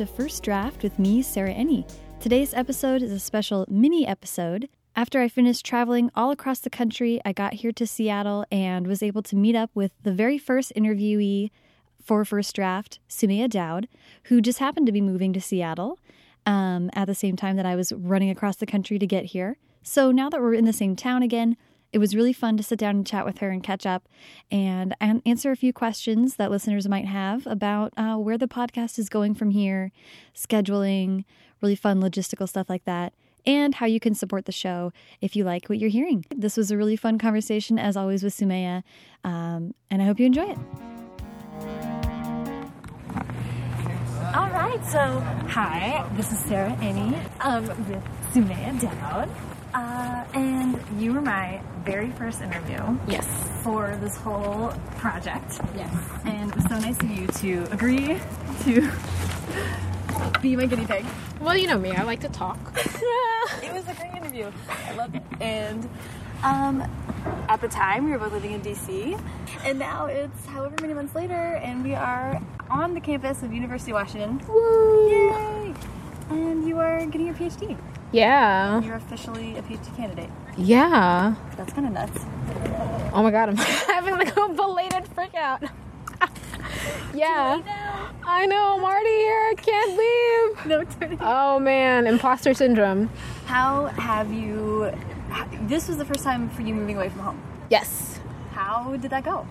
to First Draft with me, Sarah Enni. Today's episode is a special mini episode. After I finished traveling all across the country, I got here to Seattle and was able to meet up with the very first interviewee for First Draft, Somaiya Daud, who just happened to be moving to Seattle um, at the same time that I was running across the country to get here. So now that we're in the same town again, it was really fun to sit down and chat with her and catch up and, and answer a few questions that listeners might have about uh, where the podcast is going from here, scheduling, really fun logistical stuff like that, and how you can support the show if you like what you're hearing. This was a really fun conversation, as always, with Somaiya, um, and I hope you enjoy it. All right, so hi, this is Sarah Enni um, with Somaiya Daud. Uh, and you were my very first interview. Yes. For this whole project. Yes. And it was so nice of you to agree to be my guinea pig. Well, you know me. I like to talk. it was a great interview. I loved it. And um, at the time, we were both living in DC, and now it's however many months later, and we are on the campus of University of Washington. Woo! Yay! And you are getting your PhD. Yeah. You're officially a PhD candidate. Yeah. That's kind of nuts. Oh my god, I'm having like a belated freak out. yeah. I know, I'm already here. I can't leave. No, turning. Oh man, imposter syndrome. How have you? This was the first time for you moving away from home. Yes. How did that go?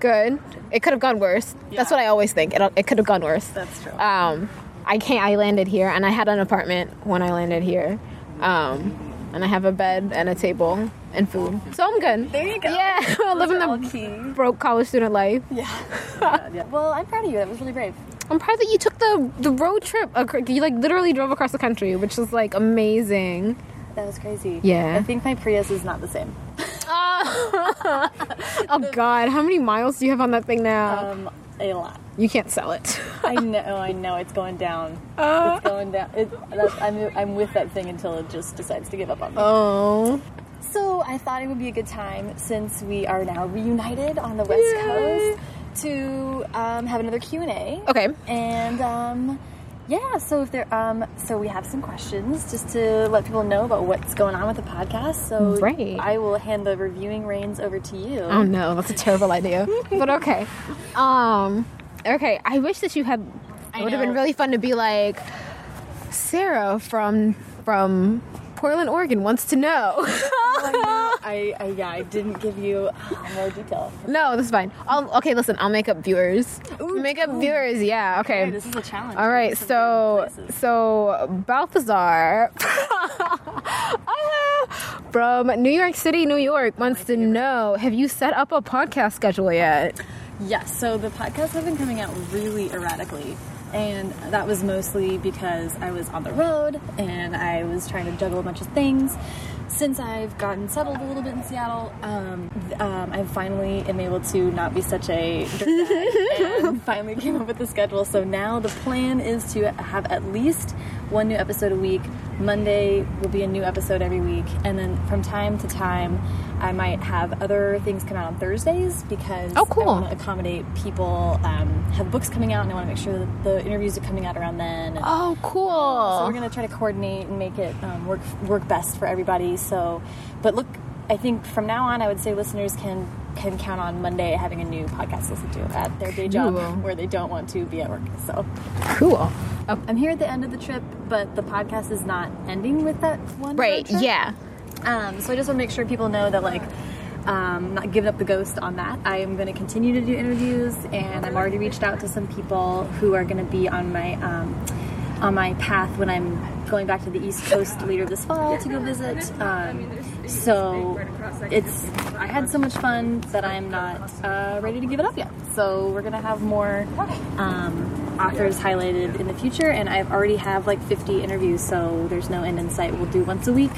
Good. It could have gone worse. That's what I always think. It, it could have gone worse. That's true. Um, I can't. I landed here, and I had an apartment when I landed here. Um, and I have a bed and a table and food, so I'm good. there you go. Yeah, living the broke college student life. Yeah. yeah, yeah. Well, I'm proud of you. That was really brave. I'm proud that you took the the road trip. You like literally drove across the country, which is like amazing. That was crazy. Yeah. I think my Prius is not the same. oh God, how many miles do you have on that thing now? Um, a lot. You can't sell it. I know. I know. It's going down. Uh. it's going down. It, I'm, I'm with that thing until it just decides to give up on me. oh, So I thought it would be a good time since we are now reunited on the West Yay. Coast to um, have another Q and A. okay. And um, yeah, so if there, um, so we have some questions just to let people know about what's going on with the podcast. So Right. I will hand the reviewing reins over to you. Oh no, that's a terrible idea. but okay. Um. Okay. I wish that you had. I It would have been really fun to be like Sarah from from Portland, Oregon wants to know. I, I yeah, I didn't give you uh, more detail. no, this is fine. I'll, okay, listen. I'll make up viewers. Ooh, make up ooh. viewers. Yeah. Okay. Okay, this is a challenge. All right, so so Balthazar Ah, from New York City, New York wants to know: Have you set up a podcast schedule yet? Yes, so the podcasts have been coming out really erratically. And that was mostly because I was on the road and I was trying to juggle a bunch of things. Since I've gotten settled a little bit in Seattle, um, um, I finally am able to not be such a dirtbag and finally came up with the schedule. So now the plan is to have at least one new episode a week. Monday will be a new episode every week, and then from time to time, I might have other things come out on Thursdays because Oh, cool. I want to accommodate people. Um, have books coming out, and I want to make sure that the interviews are coming out around then. And Oh, cool. so we're gonna try to coordinate and make it um, work work best for everybody. So, but look, I think from now on, I would say listeners can can count on Monday having a new podcast to listen to at their day job Cool. where they don't want to be at work. So cool. Oh, I'm here at the end of the trip, but the podcast is not ending with that one. right. Yeah. Um, so I just want to make sure people know that like. Um, not giving up the ghost on that. I am going to continue to do interviews, and I've already reached out to some people who are going to be on my um, on my path when I'm going back to the East Coast later this fall to go visit. Um, so it's I had so much fun that I'm not uh, ready to give it up yet. So we're gonna have more um, authors highlighted in the future, and I've already have like 50 interviews, so there's no end in sight. We'll do once a week.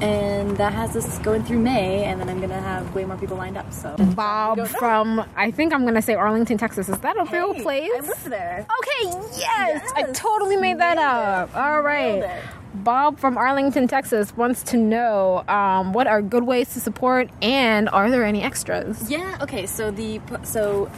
And that has us going through May, and then I'm gonna have way more people lined up. So Bob from I think I'm gonna say Arlington, Texas. Is that a real place? I live there. Okay, yes, I totally made that nailed up. it. All right. Bob from Arlington, Texas wants to know um, what are good ways to support and are there any extras? Yeah. Okay. So the so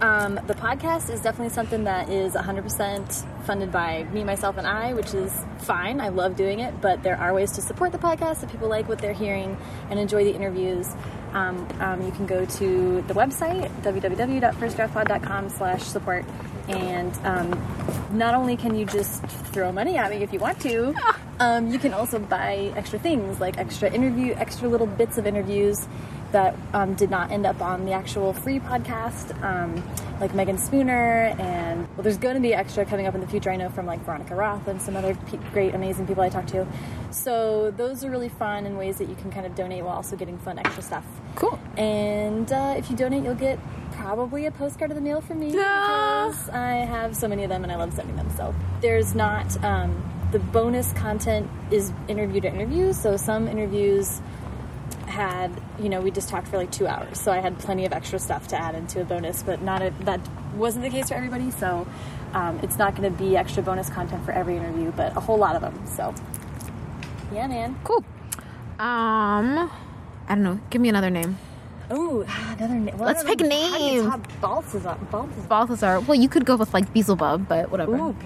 Um, the podcast is definitely something that is 100% funded by me, myself, and I, which is fine. I love doing it, but there are ways to support the podcast if people like what they're hearing and enjoy the interviews. Um, um, you can go to the website www.firstdraftpod.com slash support and um, not only can you just throw money at me if you want to um, you can also buy extra things like extra interview extra little bits of interviews that um, did not end up on the actual free podcast um, like megan spooner and well there's going to be extra coming up in the future i know from like veronica roth and some other pe- great amazing people i talked to so those are really fun and ways that you can kind of donate while also getting fun extra stuff Cool. and uh, if you donate, you'll get probably a postcard of the mail from me because I have so many of them and I love sending them. So there's not um, the bonus content is interview to interview. So some interviews had you know we just talked for like two hours, so I had plenty of extra stuff to add into a bonus, but not a, that wasn't the case for everybody. So um, it's not going to be extra bonus content for every interview, but a whole lot of them. So yeah, man. Cool. Um, I don't know. Give me another name. Ooh, another name. Well, Let's pick a know. How do you name. Balthazar. Balthazar. Balthazar. Well, you could go with like Beelzebub, but whatever. Ooh,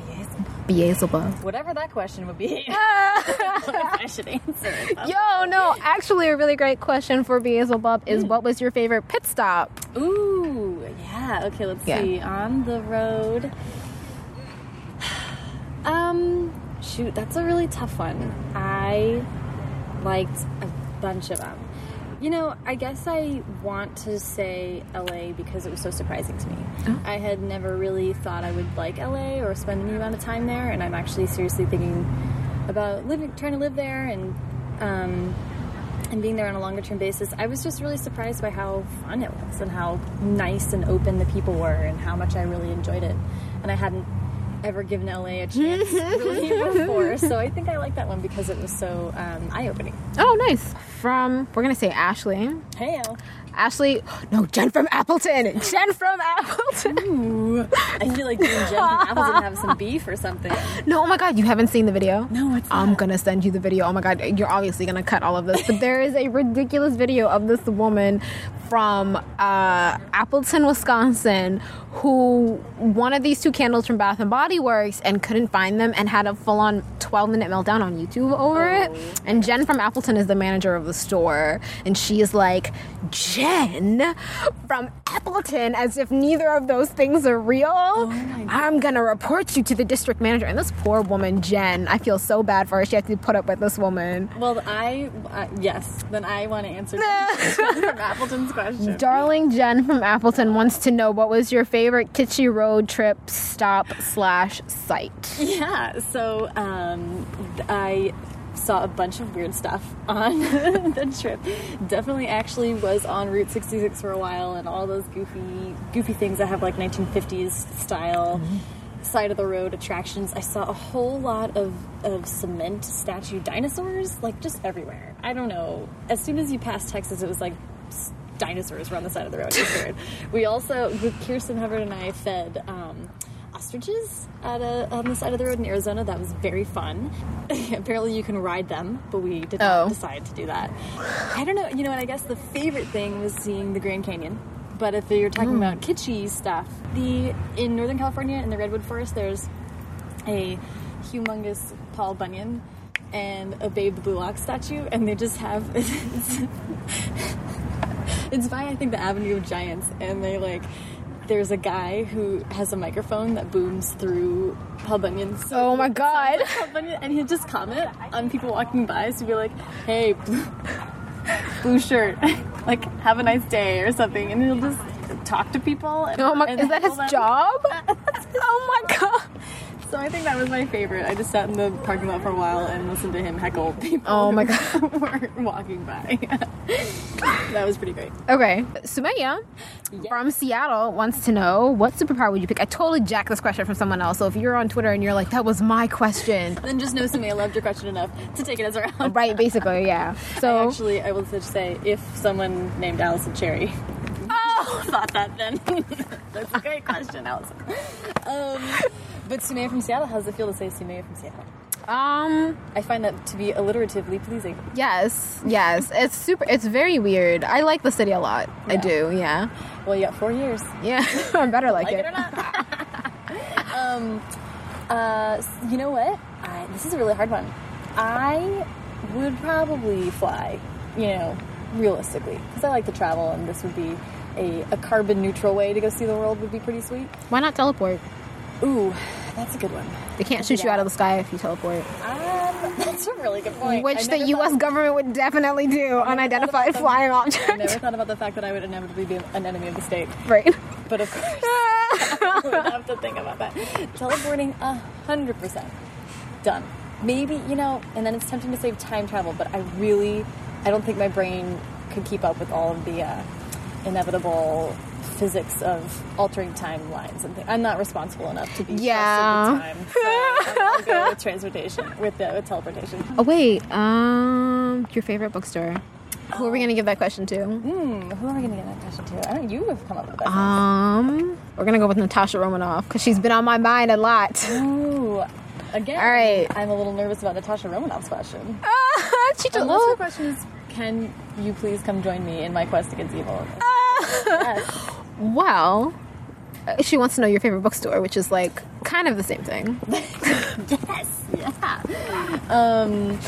Beelzebub. Whatever that question would be. I should answer it. Yo, no. Actually, a really great question for Beelzebub is, what was your favorite pit stop? Ooh, yeah. Okay, let's Yeah. see. On the road. Um, shoot, that's a really tough one. I liked a bunch of them. You know, I guess I want to say LA because it was so surprising to me. I had never really thought I would like LA or spend any amount of time there, and I'm actually seriously thinking about living, trying to live there, and um, and being there on a longer term basis, I was just really surprised by how fun it was and how nice and open the people were and how much I really enjoyed it. And I hadn't ever given LA a chance really before, so I think I like that one because it was so um, eye opening. Oh, nice. From, we're going to say Ashley. Hey, Ashley, no, Jen from Appleton. Jen from Appleton. Ooh, I feel like Jen from Appleton have some beef or something. No, oh my God, you haven't seen the video? No, what's I'm gonna send you the video. Oh my God, you're obviously gonna cut all of this, but there is a ridiculous video of this woman from uh, Appleton, Wisconsin, who wanted these two candles from Bath and Body Works and couldn't find them and had a full-on 12-minute meltdown on YouTube over it. And Jen from Appleton is the manager of the store, and she is like, Jen from Appleton, as if neither of those things are real. I'm gonna report you to the district manager. And this poor woman, Jen, I feel so bad for her. She had to put up with this woman. Well, I uh, yes. Then I want to answer from Appleton's question. Darling Jen from Appleton wants to know what was your favorite kitschy road trip stop slash site. Yeah, so um, I saw a bunch of weird stuff on the trip. Definitely, actually, was on Route 66 for a while, and all those goofy, goofy things that have like 1950s style side of the road attractions. I saw a whole lot of of cement statue dinosaurs, like just everywhere. I don't know. As soon as you passed Texas, it was like. Dinosaurs were on the side of the road. It was weird. We also, with Kirsten Hubbard and I, fed um, ostriches at a, on the side of the road in Arizona. That was very fun. Apparently, you can ride them, but we did not Oh. decide to do that. I don't know. You know, and I guess the favorite thing was seeing the Grand Canyon. But if you're talking hmm. about kitschy stuff, the in Northern California in the redwood forest, there's a humongous Paul Bunyan and a Babe the Blue Ox statue, and they just have. it's by I think the Avenue of Giants, and they like. There's a guy who has a microphone that booms through Paul Bunyan's. Oh my god. And he'll just comment on people walking by, so he'd be like, "Hey, blue, blue shirt, like have a nice day" or something, and he'll just talk to people. And, Oh my, is that his them. job? Oh my god. So I think that was my favorite. I just sat in the parking lot for a while and listened to him heckle people. Oh my were walking by. that was pretty great. Okay, Somaiya from Seattle wants to know what superpower would you pick? I totally jacked this question from someone else. So if you're on Twitter and you're like, that was my question, Then just know somebody loved your question enough to take it as our own. right? Basically, yeah. I So actually, I will just say, if someone named Alison Cherry Oh. thought that, then that's a great question, Allison. Um, but Somaiya from Seattle, how does it feel to say Somaiya from Seattle? Um. I find that to be alliteratively pleasing. Yes. Yes. It's super. It's very weird. I like the city a lot. I do. Yeah. Well, you got four years. Yeah. I better like, like it. it or not. um, uh, you know what? I, this is a really hard one. I would probably fly, you know, realistically, because I like to travel, and this would be a, a carbon neutral way to go see the world would be pretty sweet. Why not teleport? Ooh, that's a good one. They can't shoot you out of the sky if you teleport. Um, that's a really good point. Which the U.S. government would definitely do. Unidentified flying I never thought about the fact that I would inevitably be an enemy of the state, Right. but of course. I would have to think about that. Teleporting, a hundred percent done. Maybe you know, and then it's tempting to save time travel, but I really, I don't think my brain could keep up with all of the uh, inevitable physics of altering timelines and things. I'm not responsible enough to be Yeah. time, so I'll go with transportation, with the with teleportation. Oh wait. Um. Your favorite bookstore. Who are we gonna give that question to? Hmm, who are we gonna get that question to? I don't. You have come up with that. Um. We're gonna go with Natasha Romanoff because she's been on my mind a lot. Ooh, again. All right. I'm a little nervous about Natasha Romanoff's question. she just Unless your question is, can you please come join me in my quest against evil? yes. Well, uh, she wants to know your favorite bookstore, which is like kind of the same thing. Yes. Yeah. Um,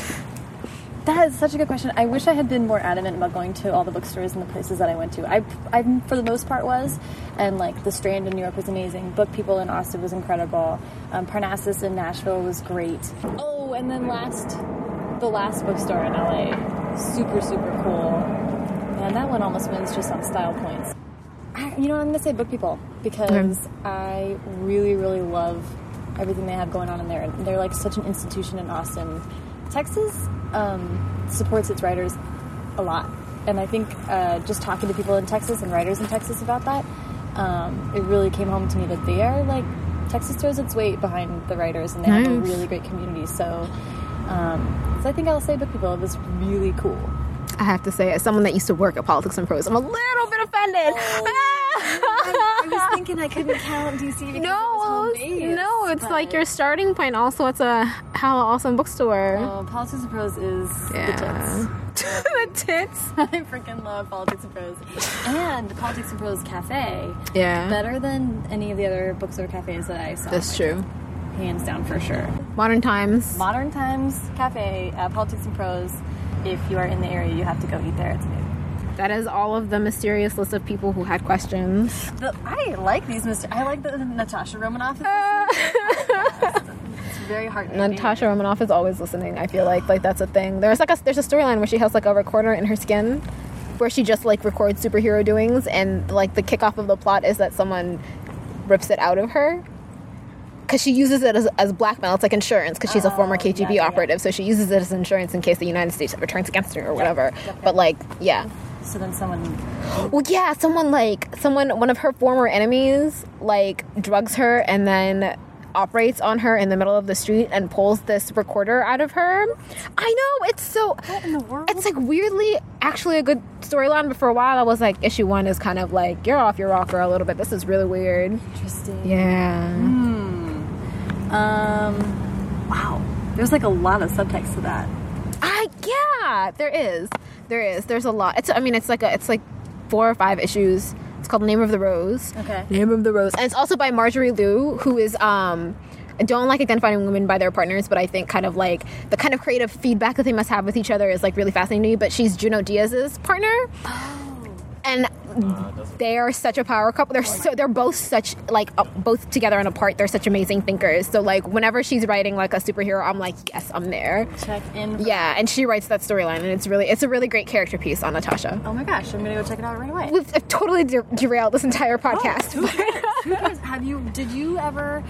that is such a good question. I wish I had been more adamant about going to all the bookstores and the places that I went to. I, I for the most part, was, and like the Strand in New York was amazing. BookPeople in Austin was incredible. Um, Parnassus in Nashville was great. Oh, and then last, the last bookstore in LA, super super cool. Man, that one almost wins just on style points. I, you know, I'm gonna say BookPeople because I really, really love everything they have going on in there. And They're like such an institution in Austin. Texas um, supports its writers a lot, and I think uh, just talking to people in Texas and writers in Texas about that, um, it really came home to me that they are like Texas throws its weight behind the writers, and they have a really great community. So, um, so I think I'll say BookPeople. It was really cool. I have to say, as someone that used to work at Politics and Prose, I'm a little bit offended. I was thinking I couldn't count DC because no, it no, it's like your starting point. Also, it's a hella awesome bookstore. Oh, Politics and Prose is yeah, the the tits. tits. I freaking love Politics and Prose. And Politics and Prose Cafe, Yeah, better than any of the other bookstore cafes that I saw. that's true. Hands down for sure. Modern times. Modern Times Cafe, uh, Politics and Prose. If you are in the area, you have to go eat there. It's amazing. That is all of the mysterious list of people who had questions. The, I like these, Mr. I like the Natasha Romanoff. is it's very hard. Natasha Romanoff is always listening. I feel like like that's a thing. There's like a there's a storyline where she has like a recorder in her skin, where she just like records superhero doings, and like the kickoff of the plot is that someone rips it out of her. Because she uses it as, as blackmail, it's like insurance. Because she's a former Oh, KGB yeah, yeah, yeah. operative, so she uses it as insurance in case the United States ever turns against her or whatever. yep, yep. But like, yeah, So then someone well, yeah, someone like someone one of her former enemies like drugs her and then operates on her in the middle of the street and pulls this recorder out of her. I know it's so What in the world? it's like weirdly actually a good storyline, but for a while I was like issue 1 is kind of like you're off your rocker a little bit. This is really weird. interesting. Yeah. Um, wow. There's like a lot of subtext to that. I yeah, there is. There is. There's a lot. It's I mean it's like a it's like four or five issues. It's called Name of the Rose. Okay. Name of the Rose. And it's also by Marjorie Liu, who is um I don't like identifying women by their partners, but I think kind of like the kind of creative feedback that they must have with each other is like really fascinating to me. But she's Junot Diaz's partner. And they are such a power couple. They're so they're both such like uh, both together and apart. They're such amazing thinkers. So like whenever she's writing like a superhero, I'm like, yes, I'm there. Check in. Yeah, and she writes that storyline, and it's really it's a really great character piece on Natasha. Oh my gosh, I'm gonna go check it out right away. We've I've totally de- derailed this entire podcast. Who cares? Who cares? Have you? Did you ever?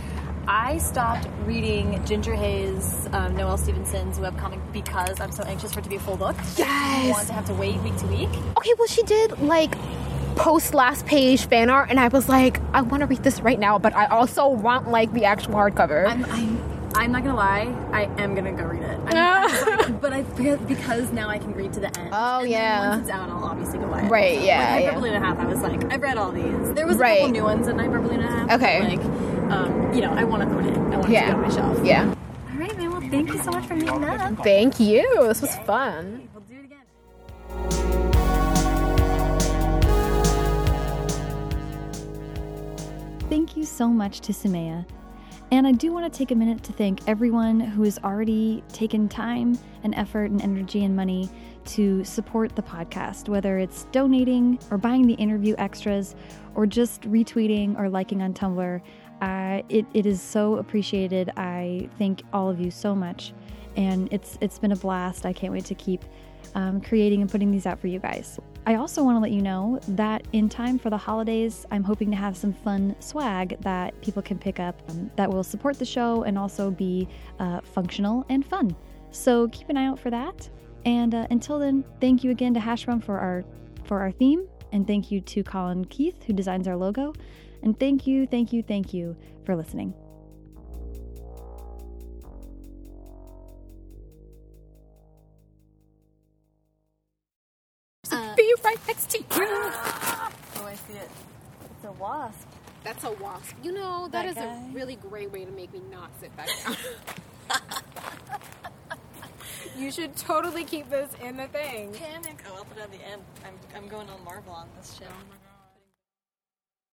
I stopped reading Gingerhaze, um, Noelle Stevenson's webcomic because I'm so anxious for it to be a full book. I Yes. want to have to wait week to week. Okay, well, she did like post last page fan art, and I was like, I want to read this right now, but I also want like the actual hardcover. I'm, I'm, I'm not gonna lie. I am gonna go read it. I'm, I was like- but I because now I can read to the end. Oh, And yeah. once it's out, I'll obviously go buy it. Right, yeah, Like yeah. And a half. I was like, I've read all these. There was a Right. couple new ones in Hyperbole and a half. Okay. Like, um, you know, I want to own it. I want Yeah. it to be on my shelf. yeah. All right, man. Well, Thank you so much for meeting up. Thank you. This was fun. Thank you so much to Somaiya. And I do want to take a minute to thank everyone who has already taken time and effort and energy and money to support the podcast, whether it's donating or buying the interview extras or just retweeting or liking on Tumblr. Uh, it, it is so appreciated. I thank all of you so much. And it's it's been a blast. I can't wait to keep um, creating and putting these out for you guys. I also want to let you know that in time for the holidays, I'm hoping to have some fun swag that people can pick up um, that will support the show and also be uh, functional and fun. So keep an eye out for that. And uh, until then, thank you again to Hashbrown for our for our theme, and thank you to Colin Keith who designs our logo, and thank you, thank you, thank you for listening. That's a wasp. You know, That that is guy? a really great way to make me not sit back down. you should totally keep this in the thing. Panic. Oh, I'll put it at the end. I'm, I'm going on Marvel on this shit.